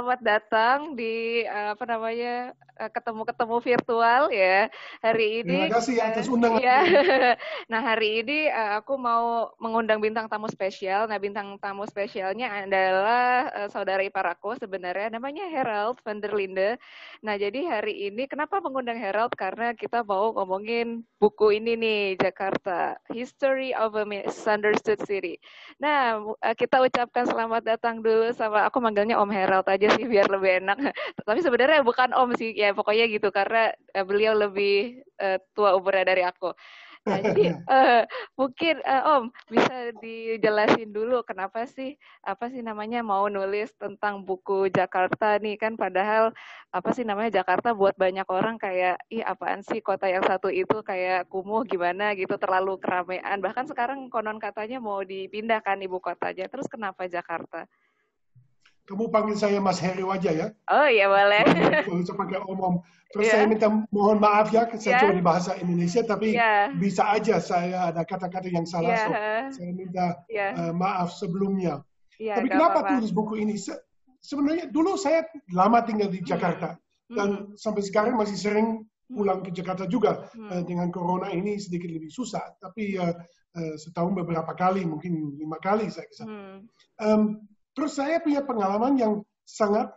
selamat datang di uh, apa namanya ketemu-ketemu virtual ya hari ini. Terima kasih atas undangan. Ya. nah hari ini uh, aku mau mengundang bintang tamu spesial. Nah bintang tamu spesialnya adalah uh, saudara ipar aku sebenarnya namanya Herald van der Linde. Nah jadi hari ini kenapa mengundang Herald karena kita mau ngomongin buku ini nih Jakarta History of a Misunderstood City. Nah uh, kita ucapkan selamat datang dulu sama aku manggilnya Om Herald aja sih biar lebih enak. Tapi sebenarnya bukan Om sih ya pokoknya gitu karena uh, beliau lebih uh, tua umurnya dari aku. Nah, jadi uh, mungkin uh, Om bisa dijelasin dulu kenapa sih apa sih namanya mau nulis tentang buku Jakarta nih kan padahal apa sih namanya Jakarta buat banyak orang kayak ih apaan sih kota yang satu itu kayak kumuh gimana gitu terlalu keramaian bahkan sekarang konon katanya mau dipindahkan ibu kotanya terus kenapa Jakarta? Kamu panggil saya Mas Heri aja ya. Oh iya boleh. Saya pakai om-om. Terus yeah. saya minta mohon maaf ya, saya yeah. cuma di bahasa Indonesia, tapi yeah. bisa aja saya ada kata-kata yang salah. Yeah. So, saya minta yeah. uh, maaf sebelumnya. Yeah, tapi kenapa apa -apa. tulis buku ini? Se sebenarnya dulu saya lama tinggal di Jakarta. Hmm. Dan hmm. sampai sekarang masih sering pulang ke Jakarta juga. Hmm. Uh, dengan corona ini sedikit lebih susah. Tapi uh, uh, setahun beberapa kali, mungkin lima kali saya ke sana. Hmm. Um, Terus saya punya pengalaman yang sangat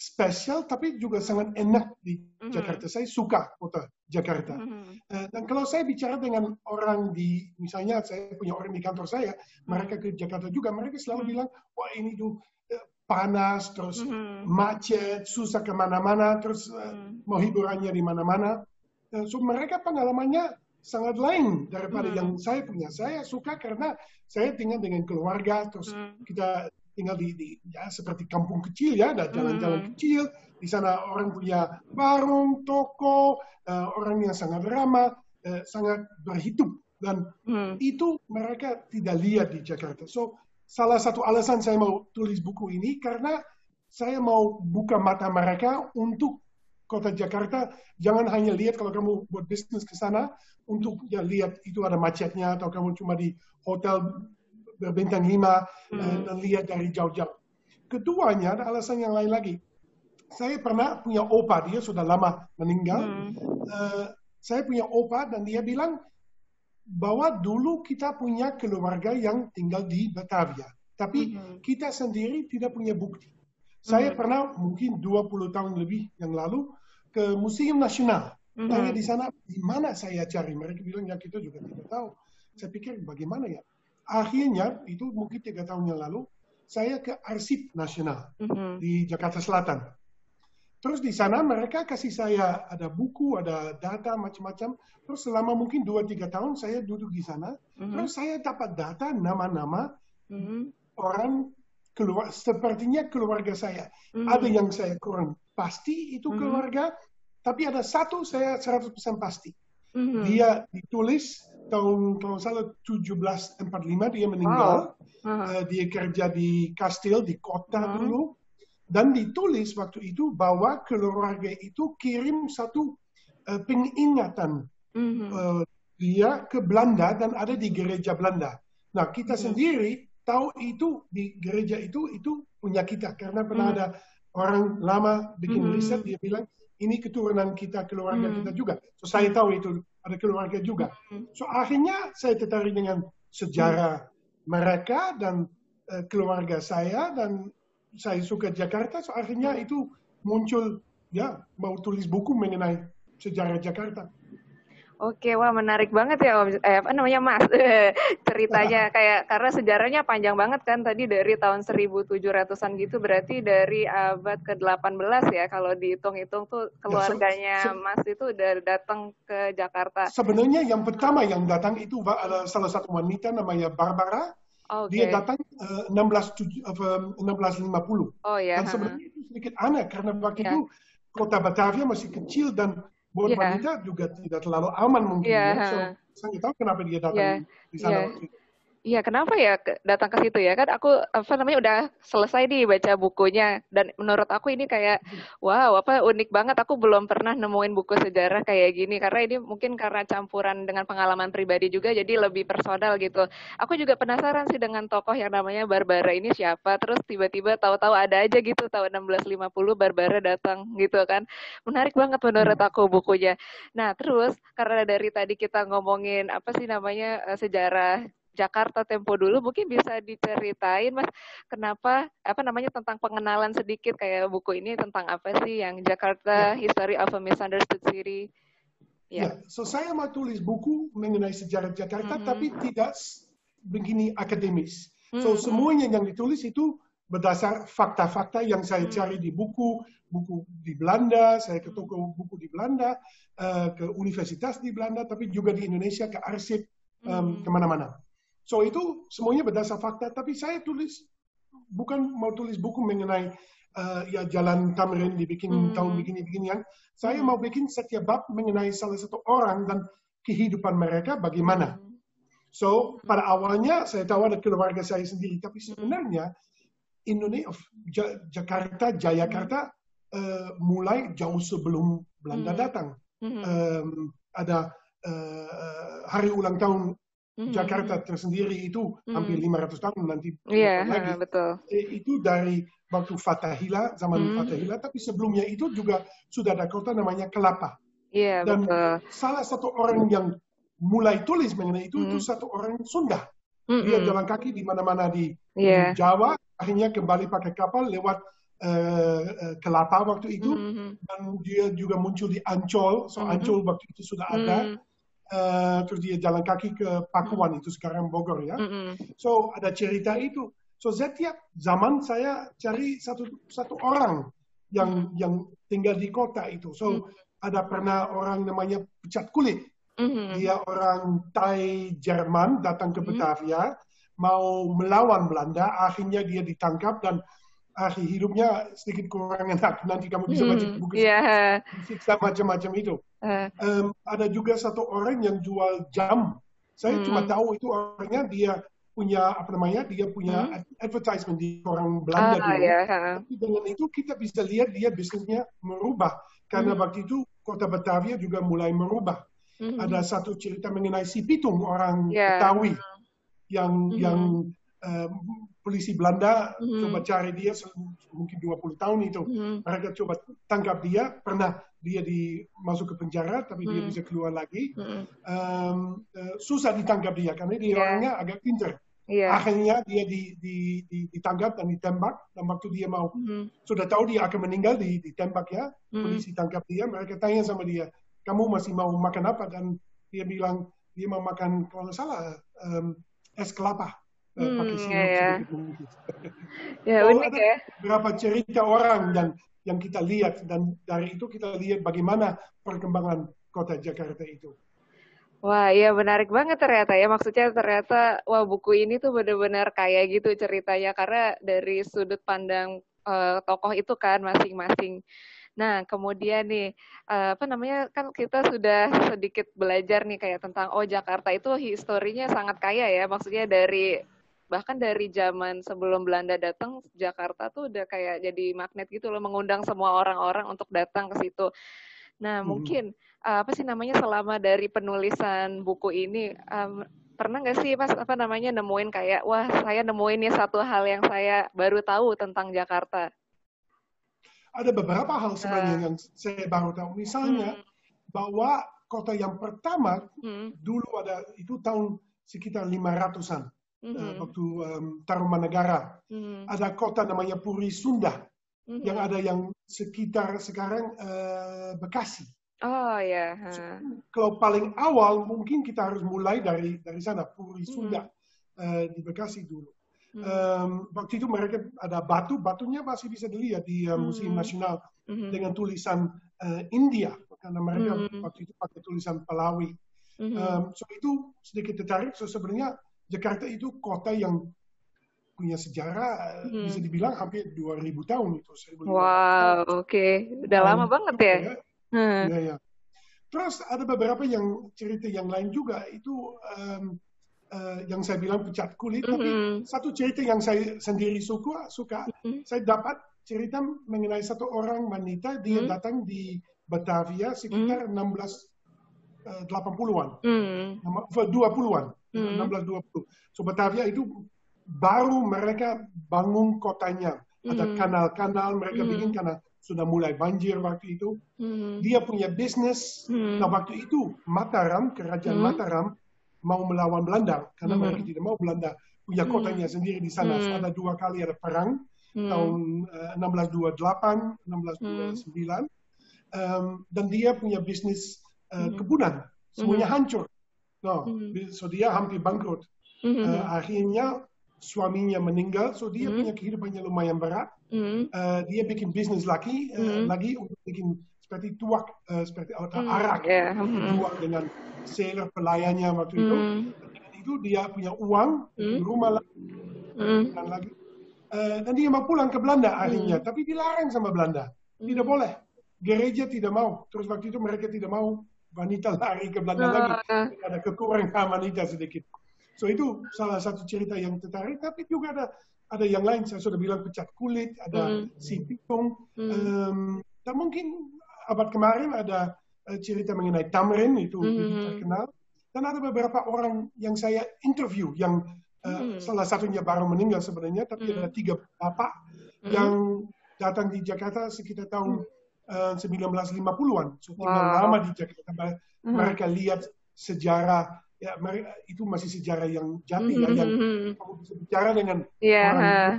spesial tapi juga sangat enak di mm-hmm. Jakarta. Saya suka kota Jakarta. Mm-hmm. dan kalau saya bicara dengan orang di, misalnya saya punya orang di kantor saya, mm-hmm. mereka ke Jakarta juga, mereka selalu mm-hmm. bilang, wah ini tuh eh, panas, terus mm-hmm. macet, susah ke mana-mana, terus mm-hmm. mau hiburannya di mana-mana. so mereka pengalamannya sangat lain daripada mm-hmm. yang saya punya. Saya suka karena saya tinggal dengan keluarga, terus mm-hmm. kita tinggal di, di ya seperti kampung kecil ya, ada jalan-jalan mm. kecil. Di sana orang punya warung, toko, uh, orang yang sangat ramah, uh, sangat berhidup dan mm. itu mereka tidak lihat di Jakarta. So salah satu alasan saya mau tulis buku ini karena saya mau buka mata mereka untuk kota Jakarta. Jangan hanya lihat kalau kamu buat bisnis ke sana untuk ya lihat itu ada macetnya atau kamu cuma di hotel berbintang lima hmm. Eh, dan lihat dari jauh-jauh. Keduanya ada alasan yang lain lagi. Saya pernah punya opa, dia sudah lama meninggal. Hmm. Uh, saya punya opa dan dia bilang bahwa dulu kita punya keluarga yang tinggal di Batavia. Tapi hmm. kita sendiri tidak punya bukti. Saya hmm. pernah mungkin 20 tahun lebih yang lalu ke Museum Nasional. Mm -hmm. Tanya di sana, di mana saya cari? Mereka bilang, ya kita juga tidak tahu. Saya pikir, bagaimana ya? Akhirnya itu mungkin tiga tahun yang lalu saya ke Arsip Nasional mm-hmm. di Jakarta Selatan. Terus di sana mereka kasih saya ada buku, ada data macam-macam. Terus selama mungkin dua tiga tahun saya duduk di sana. Mm-hmm. Terus saya dapat data nama-nama mm-hmm. orang keluar sepertinya keluarga saya. Mm-hmm. Ada yang saya kurang pasti itu mm-hmm. keluarga, tapi ada satu saya 100% pasti. Mm-hmm. Dia ditulis tahun kalau salah 1745 dia meninggal. Wow. Uh, dia kerja di kastil di kota uh -huh. dulu dan ditulis waktu itu bahwa keluarga itu kirim satu uh, pengingatan uh -huh. uh, dia ke Belanda dan ada di gereja Belanda. Nah kita uh -huh. sendiri tahu itu di gereja itu itu punya kita karena pernah uh -huh. ada orang lama bikin uh -huh. riset dia bilang ini keturunan kita keluarga uh -huh. kita juga. So saya tahu itu ada keluarga juga. So akhirnya saya tertarik dengan sejarah mereka dan uh, keluarga saya dan saya suka Jakarta. So akhirnya itu muncul ya mau tulis buku mengenai sejarah Jakarta. Oke, wah menarik banget ya Om. Eh, apa namanya Mas? Ceritanya kayak karena sejarahnya panjang banget kan tadi dari tahun 1700-an gitu berarti dari abad ke-18 ya kalau dihitung-hitung tuh ya, keluarganya ya, Mas itu udah datang ke Jakarta. Sebenarnya yang pertama yang datang itu salah satu wanita namanya Barbara. Okay. Dia datang uh, 16 uh, 1650. Oh ya. Dan sebenarnya itu sedikit aneh karena waktu ya. itu kota Batavia masih kecil dan buat yeah. wanita juga tidak terlalu aman mungkin yeah. ya. So, saya tahu kenapa dia datang yeah. di sana. Iya, kenapa ya datang ke situ ya? Kan aku apa namanya udah selesai nih baca bukunya dan menurut aku ini kayak wow, apa unik banget. Aku belum pernah nemuin buku sejarah kayak gini karena ini mungkin karena campuran dengan pengalaman pribadi juga jadi lebih personal gitu. Aku juga penasaran sih dengan tokoh yang namanya Barbara ini siapa. Terus tiba-tiba tahu-tahu ada aja gitu tahun 1650 Barbara datang gitu kan. Menarik banget menurut hmm. aku bukunya. Nah, terus karena dari tadi kita ngomongin apa sih namanya eh, sejarah Jakarta Tempo dulu mungkin bisa diceritain Mas kenapa apa namanya tentang pengenalan sedikit kayak buku ini tentang apa sih yang Jakarta yeah. History of a Misunderstood City. Ya, yeah. so saya mau tulis buku mengenai sejarah Jakarta mm -hmm. tapi tidak begini akademis. So mm -hmm. semuanya yang ditulis itu berdasar fakta-fakta yang saya mm -hmm. cari di buku, buku di Belanda, saya ke toko buku di Belanda, uh, ke universitas di Belanda, tapi juga di Indonesia ke arsip um, mm -hmm. ke mana-mana. So itu semuanya berdasar fakta, tapi saya tulis bukan mau tulis buku mengenai uh, ya jalan Tamrin dibikin hmm. tahun begini-beginian. Saya hmm. mau bikin setiap bab mengenai salah satu orang dan kehidupan mereka bagaimana. Hmm. So pada awalnya saya tahu ada keluarga saya sendiri, tapi sebenarnya Indonesia, Jakarta, Jayakarta uh, mulai jauh sebelum Belanda datang. Um, ada uh, hari ulang tahun hmm Jakarta tersendiri itu mm-hmm. hampir 500 tahun nanti yeah, lagi. betul. Itu dari waktu Fatahila, zaman mm-hmm. Fatahila, tapi sebelumnya itu juga sudah ada kota namanya Kelapa. Yeah, Dan betul. salah satu orang yang mulai tulis mengenai itu mm-hmm. itu satu orang Sunda. Mm-hmm. Dia jalan kaki di mana-mana di, yeah. di Jawa, akhirnya kembali pakai kapal lewat uh, uh, Kelapa waktu itu, mm-hmm. dan dia juga muncul di Ancol, so mm-hmm. Ancol waktu itu sudah ada. Mm-hmm uh, terus dia jalan kaki ke Pakuan itu sekarang Bogor ya. Mm-hmm. So ada cerita itu. So setiap zaman saya cari satu satu orang yang mm-hmm. yang tinggal di kota itu. So mm-hmm. ada pernah orang namanya Pecat Kulit. Mm-hmm. Dia orang Thai Jerman datang ke Batavia mm-hmm. mau melawan Belanda. Akhirnya dia ditangkap dan akhir hidupnya sedikit kurang enak. Nanti kamu bisa baca hmm, buku yeah. siksa macam-macam itu. Uh. Um, ada juga satu orang yang jual jam. Saya hmm. cuma tahu itu orangnya dia punya apa namanya dia punya hmm. advertisement di orang Belanda ah, dulu. Yeah. Tapi dengan itu kita bisa lihat dia bisnisnya merubah karena hmm. waktu itu kota Batavia juga mulai merubah. Hmm. Ada satu cerita mengenai si Pitung orang yeah. Betawi yang hmm. yang um, polisi Belanda mm-hmm. coba cari dia mungkin 20 tahun itu. Mm-hmm. Mereka coba tangkap dia, pernah dia di masuk ke penjara tapi mm-hmm. dia bisa keluar lagi. Mm-hmm. Um, uh, susah ditangkap dia karena dia yeah. orangnya agak pintar. Yeah. Akhirnya dia di, di, di, ditangkap dan ditembak dan waktu dia mau mm-hmm. sudah tahu dia akan meninggal di, ditembak ya. Mm-hmm. Polisi tangkap dia, mereka tanya sama dia, kamu masih mau makan apa? Dan dia bilang dia mau makan kalau salah um, es kelapa. Eh, hmm, pakai ya, ya. ya oh, unik ya. Berapa cerita orang dan yang kita lihat dan dari itu kita lihat bagaimana perkembangan kota Jakarta itu. Wah, iya menarik banget ternyata ya. Maksudnya ternyata wah buku ini tuh benar-benar kayak gitu ceritanya karena dari sudut pandang uh, tokoh itu kan masing-masing. Nah, kemudian nih uh, apa namanya kan kita sudah sedikit belajar nih kayak tentang oh Jakarta itu historinya sangat kaya ya. Maksudnya dari bahkan dari zaman sebelum Belanda datang Jakarta tuh udah kayak jadi magnet gitu loh mengundang semua orang-orang untuk datang ke situ. Nah, hmm. mungkin uh, apa sih namanya selama dari penulisan buku ini um, pernah nggak sih pas apa namanya nemuin kayak wah saya nemuin nih satu hal yang saya baru tahu tentang Jakarta. Ada beberapa hal sebenarnya uh, yang saya baru tahu. Misalnya hmm. bahwa kota yang pertama hmm. dulu ada itu tahun sekitar 500-an mm-hmm. waktu um, Tarumanegara. Mm-hmm. Ada kota namanya Puri Sunda mm-hmm. yang ada yang sekitar sekarang uh, Bekasi. Oh ya. Yeah. So, kalau paling awal mungkin kita harus mulai dari dari sana Puri Sunda mm-hmm. uh, di Bekasi dulu. Mm-hmm. Um, waktu itu mereka ada batu, batunya masih bisa dilihat di uh, Museum mm-hmm. Nasional mm-hmm. dengan tulisan uh, India karena mereka mm-hmm. waktu itu pakai tulisan Palawi. Mm-hmm. Um, so itu sedikit tertarik. So sebenarnya Jakarta itu kota yang punya sejarah hmm. bisa dibilang hampir 2000 tahun itu. Wow, oke. Okay. Udah um, lama banget ya. Ya, hmm. ya, ya. Terus ada beberapa yang cerita yang lain juga itu um, uh, yang saya bilang pecat kulit, mm -hmm. tapi satu cerita yang saya sendiri suka, suka mm -hmm. saya dapat cerita mengenai satu orang wanita dia mm -hmm. datang di Batavia sekitar mm -hmm. 16 uh, 80-an, mm -hmm. 20-an, mm -hmm. 1620. So Batavia itu baru mereka bangun kotanya, ada mm-hmm. kanal-kanal mereka mm. bikin karena sudah mulai banjir waktu itu. Mm. Dia punya bisnis. Mm. Nah waktu itu Mataram, kerajaan mm. Mataram mau melawan Belanda karena mm. mereka tidak mau Belanda punya kotanya mm. sendiri di sana. Mm. So, ada dua kali ada perang mm. tahun uh, 1628, 1629. Mm. Um, dan dia punya bisnis uh, kebunan, semuanya mm. hancur. No, mm. so dia hampir bangkrut. Mm-hmm. Uh, akhirnya suaminya meninggal, so dia mm. punya kehidupan yang lumayan berat. Mm. Uh, dia bikin bisnis lagi, uh, mm. lagi untuk bikin seperti tuak, uh, seperti otak mm. arak, yeah. mm. tuak dengan sailor pelayannya waktu mm. itu. Dan itu dia punya uang, mm. rumah lagi, mm. dan lagi. Uh, dan dia mau pulang ke Belanda akhirnya, mm. tapi dilarang sama Belanda, mm. tidak boleh. Gereja tidak mau. Terus waktu itu mereka tidak mau wanita lari ke Belanda uh. lagi. Ada kekurangan wanita sedikit. So itu salah satu cerita yang tertarik, tapi juga ada ada yang lain. Saya sudah bilang pecat kulit, ada mm. si pitung, mm. um, dan mungkin abad kemarin ada uh, cerita mengenai tamrin itu mm. terkenal, dan ada beberapa orang yang saya interview yang uh, mm. salah satunya baru meninggal sebenarnya, tapi mm. ada tiga bapak mm. yang datang di Jakarta sekitar tahun mm. Uh, 1950-an, so tinggal wow. lama di Jakarta. Mm. Mereka lihat sejarah ya itu masih sejarah yang jati mm -hmm. ya yang mm-hmm. kamu bisa bicara dengan yeah. orang yang,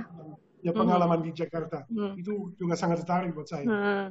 yang pengalaman mm -hmm. di Jakarta mm -hmm. itu juga sangat tertarik buat saya. Mm -hmm.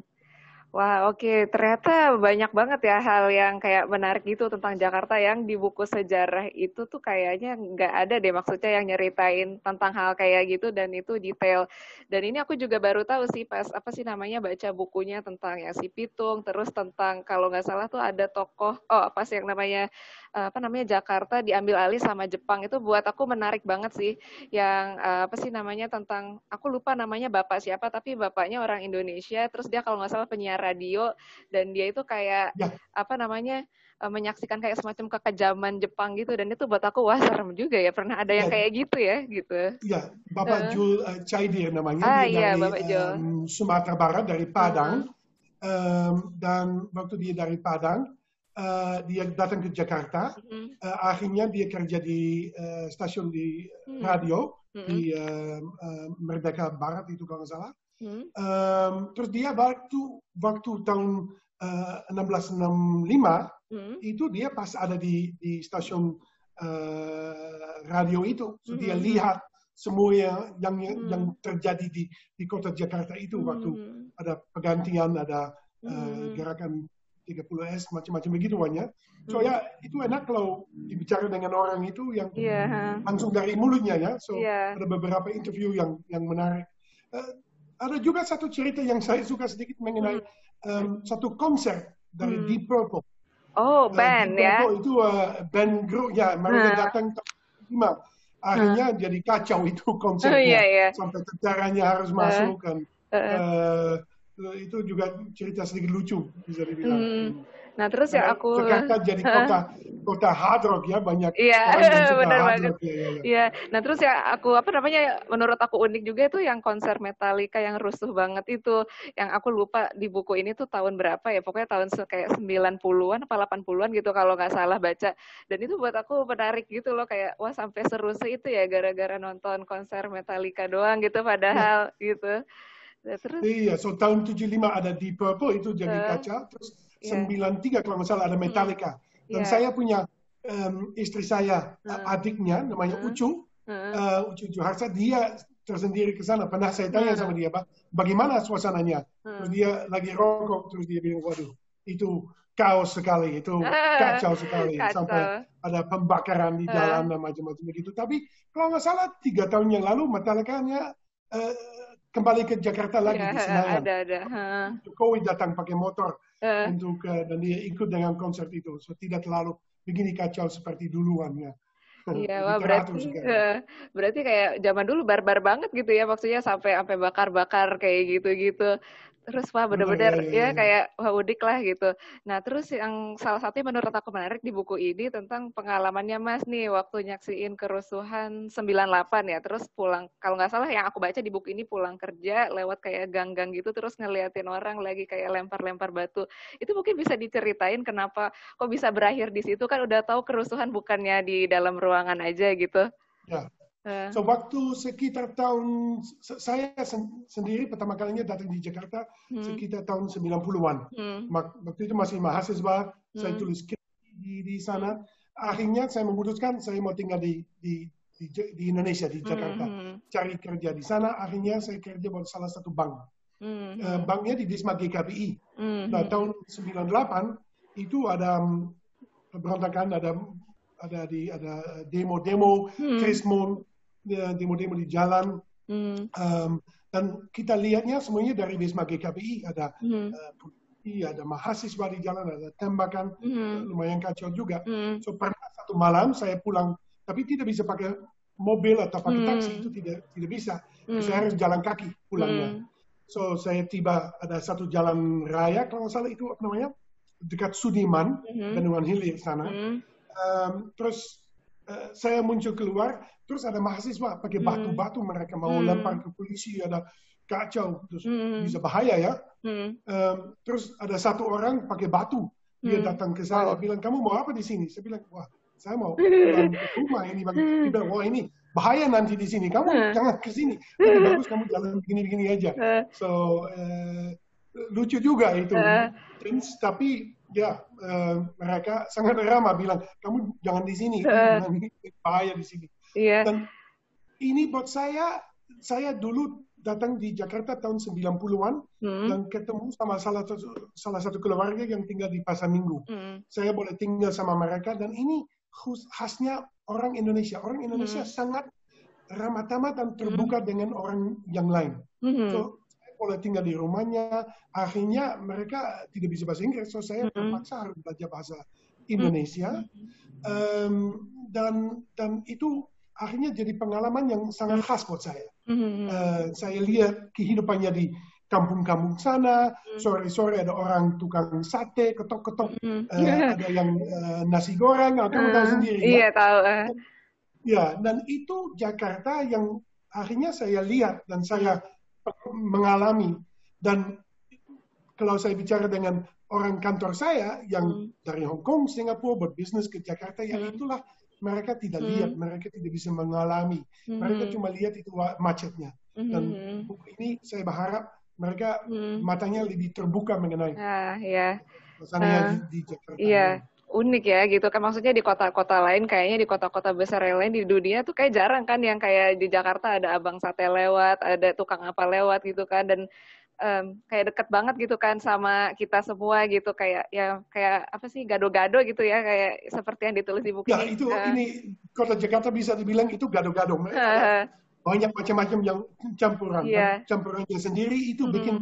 Wah, oke. Ternyata banyak banget ya hal yang kayak menarik gitu tentang Jakarta yang di buku sejarah itu tuh kayaknya nggak ada deh maksudnya yang nyeritain tentang hal kayak gitu dan itu detail. Dan ini aku juga baru tahu sih pas apa sih namanya baca bukunya tentang ya si Pitung, terus tentang kalau nggak salah tuh ada tokoh, oh apa sih yang namanya apa namanya Jakarta diambil alih sama Jepang itu buat aku menarik banget sih yang apa sih namanya tentang aku lupa namanya bapak siapa tapi bapaknya orang Indonesia terus dia kalau nggak salah penyiar radio dan dia itu kayak ya. apa namanya menyaksikan kayak semacam kekejaman Jepang gitu dan itu buat aku wah serem juga ya pernah ada yang ya. kayak gitu ya gitu. Iya, Bapak uh. Jul uh, Caidir namanya ah, dia iya, dari Bapak um, Sumatera Barat dari Padang. Uh -huh. um, dan waktu dia dari Padang uh, dia datang ke Jakarta. Mm-hmm. Uh, akhirnya dia kerja di uh, stasiun di mm-hmm. radio mm-hmm. di uh, uh, Merdeka Barat itu kalau nggak salah. Mm-hmm. Um, terus dia waktu waktu tahun uh, 1665 mm-hmm. itu dia pas ada di di stasiun uh, radio itu, so mm-hmm. dia lihat semua yang yang, mm-hmm. yang terjadi di di kota Jakarta itu waktu ada pergantian ada uh, gerakan 30S macam-macam begitu banyak. So hmm. ya itu enak kalau dibicara dengan orang itu yang yeah. langsung dari mulutnya ya. So yeah. ada beberapa interview yang yang menarik. Uh, ada juga satu cerita yang saya suka sedikit mengenai hmm. um, satu konser dari hmm. Deep Purple. Oh, uh, band Deep Purple ya. Itu uh, band grup ya mereka hmm. datang lima. Akhirnya hmm. jadi kacau itu konsernya. Oh, yeah, yeah. Sampai tentaranya harus uh. masuk kan. Uh. Uh, itu juga cerita sedikit lucu bisa dibilang. Hmm. Nah terus ya aku Jakarta jadi kota kota hard rock ya banyak. Iya benar banget. Iya, ya, ya. ya. Nah terus ya aku apa namanya menurut aku unik juga itu yang konser Metallica yang rusuh banget itu yang aku lupa di buku ini tuh tahun berapa ya pokoknya tahun kayak 90-an apa 80-an gitu kalau nggak salah baca dan itu buat aku menarik gitu loh kayak wah sampai seru itu ya gara-gara nonton konser Metallica doang gitu padahal ya. gitu. Ya, terus? Iya, so tahun 75 ada Deep Purple itu jadi uh, kaca, terus yeah. 93 kalau nggak salah ada Metallica. Dan yeah. saya punya um, istri saya, uh. adiknya namanya uh. Ucu, uh. Uh, Ucu Juharsa, dia tersendiri ke sana. Pernah saya tanya uh. sama dia, bagaimana suasananya? Uh. Terus dia lagi rokok, terus dia bilang, waduh, itu kaos sekali, itu kacau sekali. Kacau. Sampai ada pembakaran di jalan uh. dan macam-macam begitu. Tapi kalau nggak salah, tiga tahun yang lalu Metallica-nya uh, kembali ke Jakarta lagi ya, di Senayan. Ada, ada. Jokowi datang pakai motor uh. untuk uh, dan dia ikut dengan konser itu. So tidak terlalu begini kacau seperti duluan ya. Iya, wah berarti uh, berarti kayak zaman dulu barbar banget gitu ya maksudnya sampai sampai bakar-bakar kayak gitu-gitu. Terus wah bener-bener ya, ya, ya, ya, kayak wah udik lah gitu. Nah terus yang salah satu yang menurut aku menarik di buku ini tentang pengalamannya Mas nih waktu nyaksiin kerusuhan 98 ya, terus pulang kalau nggak salah yang aku baca di buku ini pulang kerja lewat kayak gang-gang gitu terus ngeliatin orang lagi kayak lempar-lempar batu. Itu mungkin bisa diceritain kenapa kok bisa berakhir di situ kan udah tahu kerusuhan bukannya di dalam ruangan aja gitu. Ya, Uh. So waktu sekitar tahun saya sendiri pertama kalinya datang di Jakarta hmm. sekitar tahun 90-an. Hmm. Waktu itu masih mahasiswa, hmm. saya tulis di di sana. Akhirnya saya memutuskan saya mau tinggal di di di, di Indonesia di Jakarta, hmm. cari kerja di sana. Akhirnya saya kerja buat salah satu bank. Hmm. Uh, banknya di Disma GKBI. Hmm. Nah tahun 98 itu ada berontakan, ada ada di ada demo-demo, hmm. Krismon, demo-demo di jalan. Hmm. Um, dan kita lihatnya semuanya dari Wisma GKPI ada hmm. uh, polisi, ada mahasiswa di jalan, ada tembakan, hmm. lumayan kacau juga. Hmm. So pernah satu malam saya pulang, tapi tidak bisa pakai mobil atau pakai hmm. taksi itu tidak tidak bisa. Hmm. Saya harus jalan kaki pulangnya. Hmm. So saya tiba ada satu jalan raya kalau salah itu apa namanya dekat Sudiman, hmm. Bendungan Hilir sana. Hmm. Um, terus uh, saya muncul keluar, Terus ada mahasiswa pakai hmm. batu-batu mereka mau hmm. lempar ke polisi, ada kacau, terus hmm. bisa bahaya ya. Hmm. Um, terus ada satu orang pakai batu, dia hmm. datang ke saya, bilang kamu mau apa di sini? Saya bilang wah saya mau pulang ke rumah ini bang. Dia bilang wah ini bahaya nanti di sini, kamu hmm. jangan ke sini. Lebih bagus kamu jalan begini-begini aja. Hmm. So uh, lucu juga itu. Uh. Tapi ya uh, mereka sangat ramah bilang kamu jangan di sini, uh. bahaya di sini. Iya. Dan ini buat saya, saya dulu datang di Jakarta tahun 90-an hmm. dan ketemu sama salah satu, salah satu keluarga yang tinggal di Pasar Minggu. Hmm. Saya boleh tinggal sama mereka dan ini khasnya orang Indonesia. Orang Indonesia hmm. sangat ramah tamah dan terbuka hmm. dengan orang yang lain. Hmm. So, boleh tinggal di rumahnya. Akhirnya mereka tidak bisa bahasa Inggris, so saya hmm. terpaksa harus belajar bahasa Indonesia. Hmm. Um, dan dan itu akhirnya jadi pengalaman yang sangat khas buat saya. Uh, saya lihat kehidupannya di kampung-kampung sana, sore-sore ada orang tukang sate, ketok-ketok, mm-hmm. uh, ada yang uh, nasi goreng, kamu uh, tahu sendiri. Iya, ya? tahu. Uh. Ya, dan itu Jakarta yang akhirnya saya lihat dan saya mengalami. Dan kalau saya bicara dengan orang kantor saya yang mm. dari Hong Kong, Singapura, berbisnis ke Jakarta, ya mm. itulah mereka tidak hmm. lihat, mereka tidak bisa mengalami. Hmm. Mereka cuma lihat itu macetnya. Hmm. Dan buku ini saya berharap mereka hmm. matanya lebih terbuka mengenai ah, ya. uh, di, di Jakarta. Iya. Unik ya gitu kan maksudnya di kota-kota lain kayaknya di kota-kota besar yang lain di dunia tuh kayak jarang kan yang kayak di Jakarta ada abang sate lewat, ada tukang apa lewat gitu kan dan um, kayak deket banget gitu kan sama kita semua gitu kayak ya kayak apa sih gado-gado gitu ya kayak seperti yang ditulis di buku ya, ini. itu uh, ini kota Jakarta bisa dibilang itu gado-gado. Uh, banyak macam-macam yang campuran. Yeah. campurannya sendiri itu mm -hmm. bikin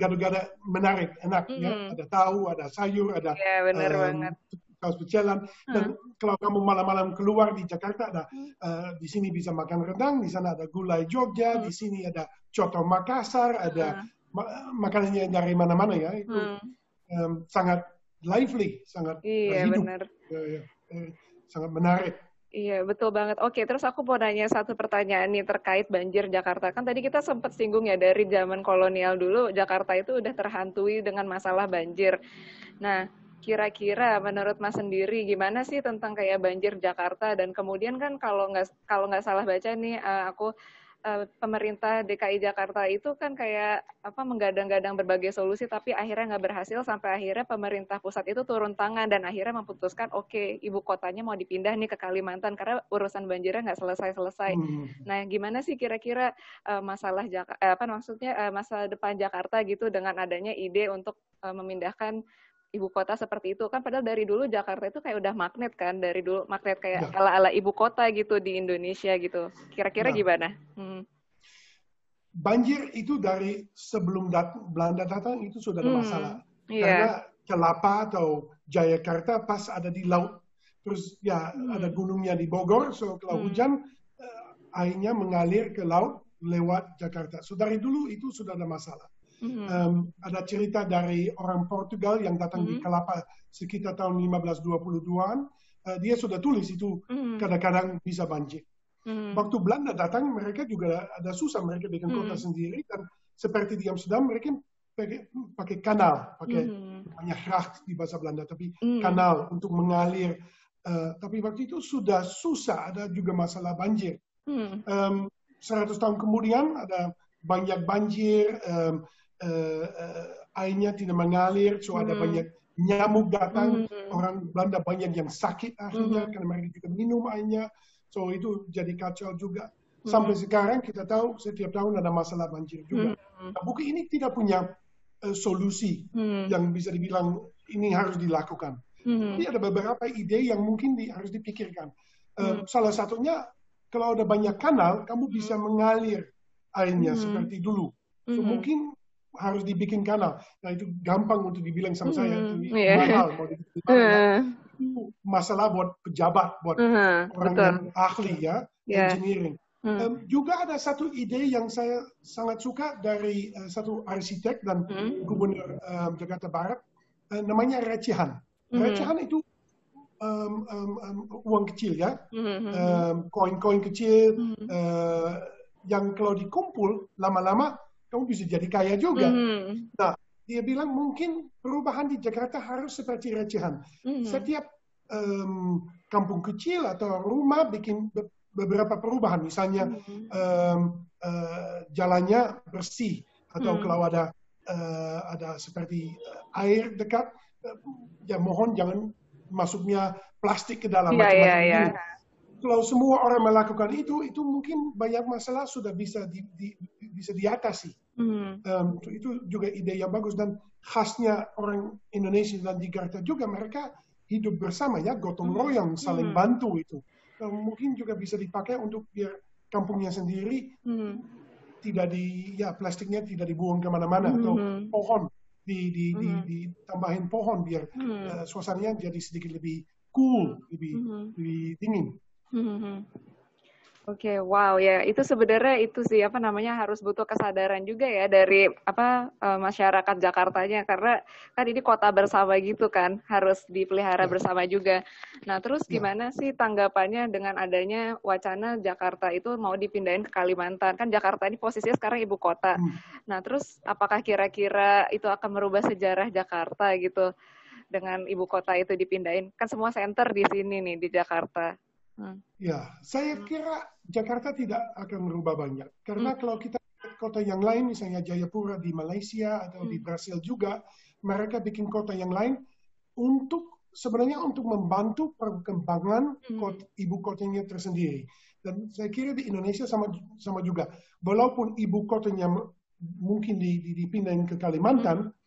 gado-gado menarik, enak mm -hmm. ya. Ada tahu, ada sayur, ada yeah, bener um, banget kaos berjalan. Dan hmm. kalau kamu malam-malam keluar di Jakarta ada hmm. uh, di sini bisa makan rendang, di sana ada gulai Jogja, hmm. di sini ada coto Makassar, ada hmm. ma makanannya dari mana-mana ya. Itu hmm. um, sangat lively, sangat iya, hidup. Ya, ya, eh, sangat menarik. Iya, betul banget. Oke, terus aku mau nanya satu pertanyaan nih terkait banjir Jakarta. Kan tadi kita sempat singgung ya dari zaman kolonial dulu Jakarta itu udah terhantui dengan masalah banjir. Nah, kira-kira menurut Mas sendiri gimana sih tentang kayak banjir Jakarta dan kemudian kan kalau nggak kalau nggak salah baca nih uh, aku uh, pemerintah DKI Jakarta itu kan kayak apa menggadang-gadang berbagai solusi tapi akhirnya nggak berhasil sampai akhirnya pemerintah pusat itu turun tangan dan akhirnya memutuskan oke okay, ibu kotanya mau dipindah nih ke Kalimantan karena urusan banjirnya nggak selesai-selesai. Hmm. Nah gimana sih kira-kira uh, masalah Jakarta apa maksudnya uh, masa depan Jakarta gitu dengan adanya ide untuk uh, memindahkan ibu kota seperti itu kan padahal dari dulu Jakarta itu kayak udah magnet kan dari dulu magnet kayak ya. ala-ala ibu kota gitu di Indonesia gitu kira-kira nah, gimana? Hmm. Banjir itu dari sebelum dat Belanda datang itu sudah ada hmm. masalah yeah. karena Kelapa atau Jayakarta pas ada di laut terus ya hmm. ada gunungnya di Bogor so kalau hmm. hujan uh, airnya mengalir ke laut lewat Jakarta so dari dulu itu sudah ada masalah Mm-hmm. Um, ada cerita dari orang Portugal yang datang mm-hmm. di Kelapa sekitar tahun 1522-an. Uh, dia sudah tulis itu mm-hmm. kadang-kadang bisa banjir. Mm-hmm. Waktu Belanda datang, mereka juga ada susah mereka bikin mm-hmm. kota sendiri dan seperti di Amsterdam mereka pakai, pakai kanal, pakai mm-hmm. banyak gracht di bahasa Belanda, tapi mm-hmm. kanal untuk mengalir. Uh, tapi waktu itu sudah susah, ada juga masalah banjir. Mm-hmm. Um, 100 tahun kemudian ada banyak banjir, um, uh, uh, airnya tidak mengalir, so ada mm-hmm. banyak nyamuk datang, mm-hmm. orang Belanda banyak yang sakit akhirnya mm-hmm. karena mereka tidak minum airnya. So itu jadi kacau juga. Sampai hmm. sekarang kita tahu setiap tahun ada masalah banjir juga. Hmm. Nah, buku ini tidak punya uh, solusi hmm. yang bisa dibilang ini harus dilakukan. Hmm. Tapi ada beberapa ide yang mungkin di, harus dipikirkan. Uh, hmm. Salah satunya kalau ada banyak kanal, kamu bisa hmm. mengalir airnya hmm. seperti dulu. So, hmm. Mungkin harus dibikin kanal. Nah itu gampang untuk dibilang sama hmm. saya. Ini yeah. mahal mau dibikin uh masalah buat pejabat, buat uh-huh, orang betul. yang ahli ya, yeah. engineering. Hmm. Um, juga ada satu ide yang saya sangat suka dari uh, satu arsitek dan hmm. gubernur um, Jakarta Barat, uh, namanya recehan. Hmm. Recehan itu um, um, um, uang kecil ya, um, koin-koin kecil hmm. uh, yang kalau dikumpul lama-lama kamu bisa jadi kaya juga. Hmm. Nah, dia bilang mungkin perubahan di Jakarta harus seperti recehan. Mm-hmm. Setiap um, kampung kecil atau rumah bikin be beberapa perubahan, misalnya mm-hmm. um, uh, jalannya bersih atau mm-hmm. kalau ada uh, ada seperti uh, air dekat, uh, ya mohon jangan masuknya plastik ke dalam yeah, macam-macam. Yeah, yeah. Kalau semua orang melakukan itu, itu mungkin banyak masalah sudah bisa di, di, bisa diatasi. Hmm. Um, itu juga ide yang bagus dan khasnya orang Indonesia dan di Jakarta juga mereka hidup bersama ya gotong hmm. royong saling hmm. bantu itu um, mungkin juga bisa dipakai untuk biar kampungnya sendiri hmm. tidak di ya plastiknya tidak dibuang ke mana-mana hmm. atau pohon di, di, hmm. di, ditambahin pohon biar hmm. uh, suasananya jadi sedikit lebih cool lebih hmm. lebih dingin. Hmm. Oke, okay, wow ya itu sebenarnya itu sih apa namanya harus butuh kesadaran juga ya dari apa uh, masyarakat Jakartanya karena kan ini kota bersama gitu kan harus dipelihara ya. bersama juga. Nah terus ya. gimana sih tanggapannya dengan adanya wacana Jakarta itu mau dipindahin ke Kalimantan kan Jakarta ini posisinya sekarang ibu kota. Hmm. Nah terus apakah kira-kira itu akan merubah sejarah Jakarta gitu dengan ibu kota itu dipindahin kan semua center di sini nih di Jakarta. Hmm. Ya, saya hmm. kira Jakarta tidak akan merubah banyak. Karena hmm. kalau kita kota yang lain, misalnya Jayapura di Malaysia atau hmm. di Brasil juga, mereka bikin kota yang lain untuk sebenarnya untuk membantu perkembangan hmm. kota, ibu kotanya tersendiri. Dan saya kira di Indonesia sama sama juga. Walaupun ibu kotanya mungkin dipindahin ke Kalimantan, hmm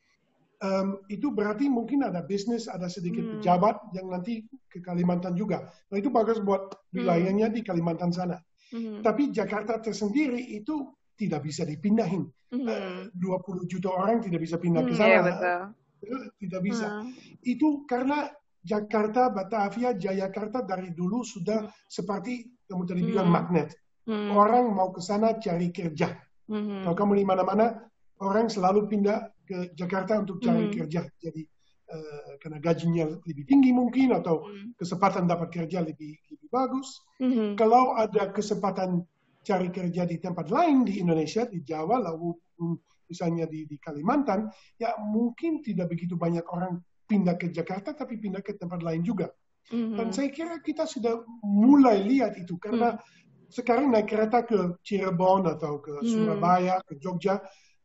um, itu berarti mungkin ada bisnis, ada sedikit hmm. pejabat yang nanti ke Kalimantan juga. Nah itu bagus buat wilayahnya hmm. di Kalimantan sana. Hmm. Tapi Jakarta tersendiri itu tidak bisa dipindahin. Hmm. Uh, 20 juta orang tidak bisa pindah ke hmm, sana. Hmm, betul. Tidak bisa. Hmm. Itu karena Jakarta, Batavia, Jayakarta dari dulu sudah hmm. seperti kamu tadi hmm. bilang magnet. Hmm. Orang mau ke sana cari kerja. Hmm. Kalau kamu di mana-mana, orang selalu pindah ke Jakarta untuk cari mm. kerja. Jadi uh, karena gajinya lebih tinggi mungkin atau mm. kesempatan dapat kerja lebih lebih bagus. Mm-hmm. Kalau ada kesempatan cari kerja di tempat lain di Indonesia, di Jawa, lalu misalnya di, di Kalimantan, ya mungkin tidak begitu banyak orang pindah ke Jakarta, tapi pindah ke tempat lain juga. Mm-hmm. Dan saya kira kita sudah mulai lihat itu karena mm. sekarang naik kereta ke Cirebon atau ke mm. Surabaya, ke Jogja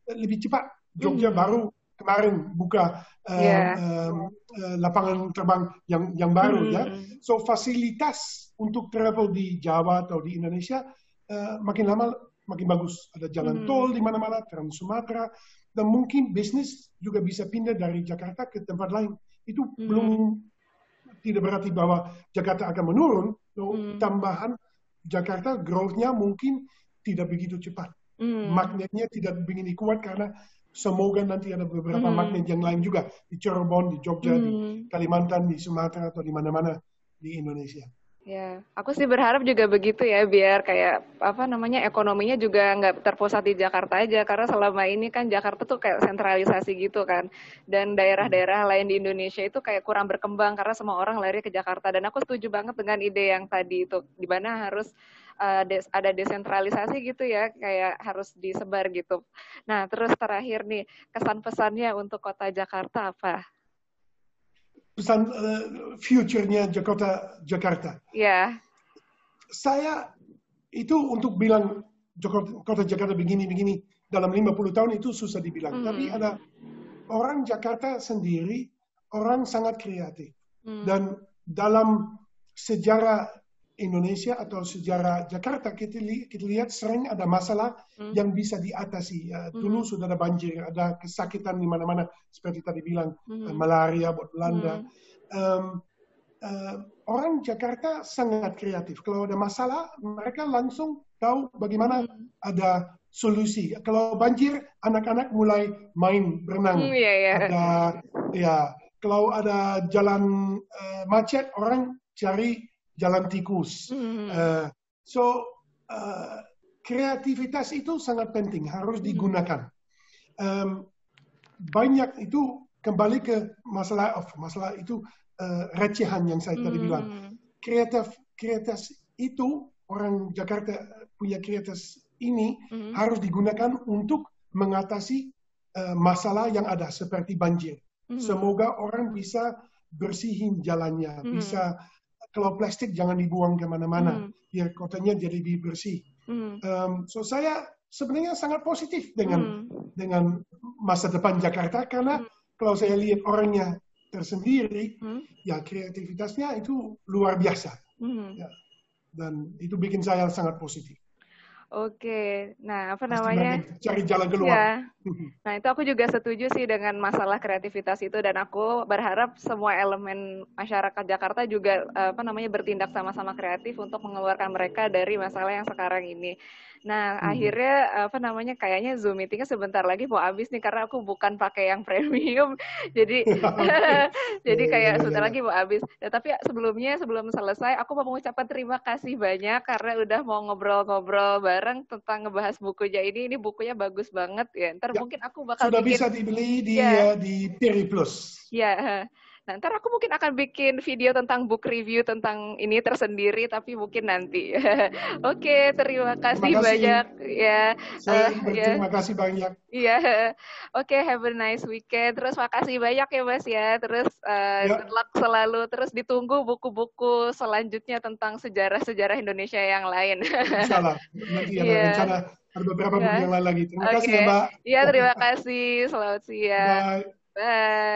lebih cepat Jogja hmm. baru kemarin buka uh, yeah. um, uh, lapangan terbang yang yang baru hmm. ya. So fasilitas untuk travel di Jawa atau di Indonesia uh, makin lama makin bagus. Ada jalan hmm. tol di mana-mana, Trans Sumatera, dan mungkin bisnis juga bisa pindah dari Jakarta ke tempat lain. Itu hmm. belum tidak berarti bahwa Jakarta akan menurun. So, hmm. Tambahan Jakarta growth-nya mungkin tidak begitu cepat. Hmm. Magnetnya tidak begini kuat karena Semoga nanti ada beberapa mm. magnet yang lain juga di Cirebon, di Jogja, mm. di hmm. Kalimantan, di Sumatera atau di mana-mana di Indonesia. Ya, aku sih berharap juga begitu ya, biar kayak apa namanya ekonominya juga nggak terpusat di Jakarta aja, karena selama ini kan Jakarta tuh kayak sentralisasi gitu kan, dan daerah-daerah lain di Indonesia itu kayak kurang berkembang karena semua orang lari ke Jakarta. Dan aku setuju banget dengan ide yang tadi itu, di mana harus uh, des ada desentralisasi gitu ya, kayak harus disebar gitu. Nah, terus terakhir nih kesan pesannya untuk kota Jakarta apa? pesan uh, future-nya Jakarta Jakarta. Ya. Yeah. Saya itu untuk bilang Jakarta, kota Jakarta begini begini dalam 50 tahun itu susah dibilang. Mm. Tapi ada orang Jakarta sendiri orang sangat kreatif. Mm. Dan dalam sejarah Indonesia atau sejarah Jakarta kita, li kita lihat sering ada masalah hmm. yang bisa diatasi. Uh, dulu hmm. sudah ada banjir, ada kesakitan di mana-mana seperti tadi bilang hmm. uh, malaria buat Belanda. Hmm. Um, uh, orang Jakarta sangat kreatif. Kalau ada masalah, mereka langsung tahu bagaimana hmm. ada solusi. Kalau banjir, anak-anak mulai main berenang. Hmm, yeah, yeah. Ada ya. Kalau ada jalan uh, macet, orang cari jalan tikus. Mm. Uh, so uh, kreativitas itu sangat penting, harus hmm. digunakan. Um, banyak itu kembali ke masalah of masalah itu uh, recehan yang saya tadi mm. bilang. Kreatif kreatif itu orang Jakarta punya kreatif ini mm. harus digunakan untuk mengatasi uh, masalah yang ada seperti banjir. Mm. Semoga orang bisa bersihin jalannya, mm. bisa kalau plastik jangan dibuang ke mana-mana, mm. biar kotanya jadi lebih bersih. Mm. Um, so saya sebenarnya sangat positif dengan mm. dengan masa depan Jakarta karena mm. kalau saya lihat orangnya tersendiri, mm. ya kreativitasnya itu luar biasa. Mm. Ya. Dan itu bikin saya sangat positif. Oke, nah apa namanya? Cari jalan keluar. Ya. Nah itu aku juga setuju sih dengan masalah kreativitas itu dan aku berharap semua elemen masyarakat Jakarta juga apa namanya bertindak sama-sama kreatif untuk mengeluarkan mereka dari masalah yang sekarang ini. Nah, hmm. akhirnya apa namanya kayaknya Zoom meetingnya sebentar lagi mau habis nih karena aku bukan pakai yang premium. jadi jadi iya, kayak iya, sebentar iya. lagi mau habis. Ya, tapi sebelumnya sebelum selesai aku mau mengucapkan terima kasih banyak karena udah mau ngobrol-ngobrol bareng tentang ngebahas bukunya ini. Ini bukunya bagus banget ya. Ntar ya, mungkin aku bakal sudah bikin, bisa dibeli di ya. di Peri Plus. Ya, Nah, ntar aku mungkin akan bikin video tentang book review tentang ini tersendiri, tapi mungkin nanti. Oke, okay, terima kasih terima banyak. Ya, Saya uh, ya. kasih banyak. Iya, oke, okay, have a nice weekend. Terus makasih banyak ya Mas ya. Terus uh, ya. luck selalu. Terus ditunggu buku-buku selanjutnya tentang sejarah-sejarah Indonesia yang lain. Insyaallah. Nanti ada yeah. rencana ada beberapa buku yang lain lagi. Terima okay. kasih ya Mbak. Iya, terima kasih. Selamat siang. Bye. Bye.